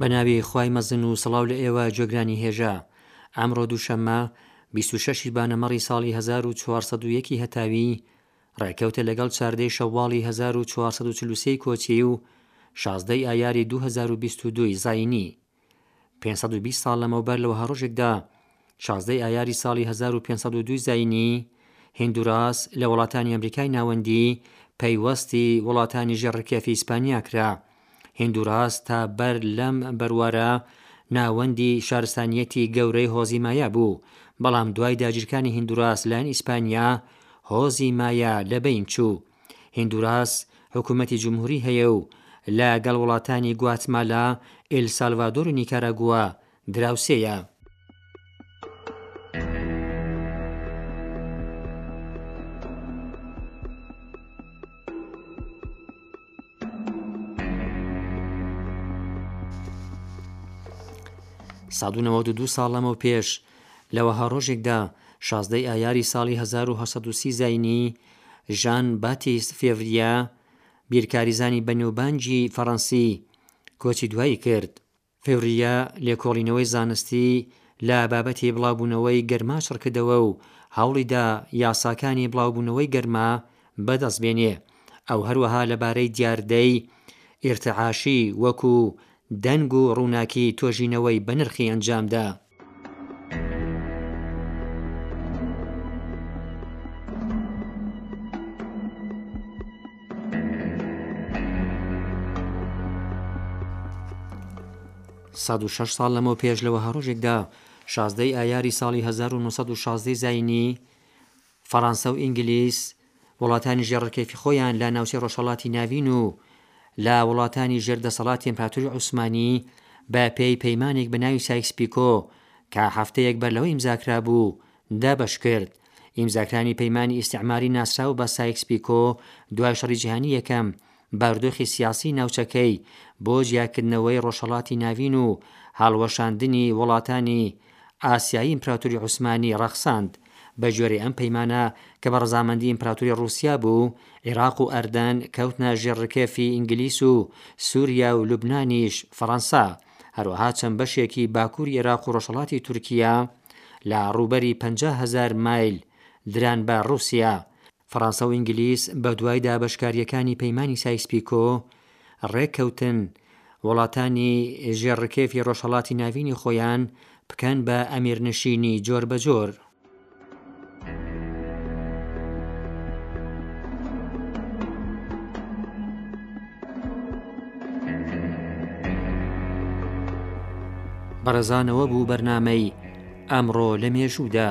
بەناوی خوای مەزن و سڵاو لە ئێوە جێگرانی هێژا ئەمڕۆ دووشەممە 26 بانەمەڕی ساڵی 1940 هەتاوی ڕێکەوتە لەگەڵ چاردەی شەواڵی 1940 کۆچی و شازدەی ئایاری 2022 زینی پێنج سەد و بیست ساڵ لەمەوبەر لە وەها ڕۆژێکدا شازدەی ئایاری ساڵی 1502 زینی هندوراس لە وڵاتانی ئەمریکای ناوەندی پەیوەستی وڵاتانی ژێڕکێفی ئیسپانیا کرا هندوراس تا بەر لەم بەروارە ناوەندی شارستانیەتی گەورەی هۆزی مایا بوو بەڵام دوای داگیرکانی هندوراس لایەن ئیسپانیا هۆزی مایا لە بین چوو هندوراس حکوومەتی جمهوری هەیە و لە گەڵ وڵاتانی گواتمالا، ئێلسالڤادۆر و نیکاراگووا دراوسێیە. سەد و نەوەد و دوو ساڵ لەمەوپێش لە وەها ڕۆژێکدا، شازدە ی ئایاری ساڵی هەزار و هەشت سەد و سی زاینیی، ژان باتیست فێڤریا، بیرکاریزانی بەنێوبانگی فەڕەنسی، کۆچی دوایی کرد. فێڤریا لێکۆڵینەوەی زانستی لە بابەتی بڵاوبوونەوەی گەرما چڕکردەوە و هەوڵیدا یاساکانی بڵاوبوونەوەی گەرما بەدەست بێنێ. ئەو هەروەها لەبارەی دیاردەی، ئیرتعاشی، وەکوو دەنگ و ڕووناکی تۆژینەوەی بەنرخی ئەنجامدا. سەد و شەش ساڵ لەمەو پێش لەوە هەڕۆژێکدا شازدەی ئایاری ساڵی 1960 زینی فەڕانسە و ئینگلیس وڵاتانی ژێڕ کەیفی خۆیان لە ناوچەی ڕۆژهەڵاتی ناڤین و لە وڵاتانی ژێر دەسەڵاتی ئمپراتوری عوسمانی بە پێی پەیمانێک بە ناوی سایکس پیکۆ کە هەفتەیەک بەر لەوە ئیمزاکرابوو دابەش کرد. ئیمزاکرانی پەیمانی ئیستعماری ناسراو بە سایکس پیکۆ دوای شەڕی جیهانی یەکەم بارودۆخی سیاسیی ناوچەکەی بۆ جیاکردنەوەی ڕۆژهەڵاتی ناڤین و هاڵوەشاندنی وڵاتانی ئاسیایی ئیمپراتوری عوسمانی ڕەخساند. بە گوێرەی ئەم پەیمانە کە بە ڕەزامەندی ئیمپراتوری ڕووسیا بوو، عیراق و ئەردەن کەوتنە ژێر ڕکێفی ئینگلیس و سووریا و لوبنانیش فەڕەنسا. هەروەها چەند بەشێکی باکووری عیراق و ڕۆژهەڵاتی تورکیا لە ڕووبەری پەنجا هەزار مایل دران بە ڕووسیا. فەڕانسە و ئینگلیس بە دوای دابەشکارییەکانی پەیمانی سایس-پیکۆ ڕێک کەوتن وڵاتانی ژێر ڕکێفی ڕۆژهەڵاتی ناڤینی خۆیان بکەن بە ئەمیرنشینی جۆر بە جۆر. بەڕێزان ئەوە بوو بەرنامەی ئەمڕۆ لە مێژوودا.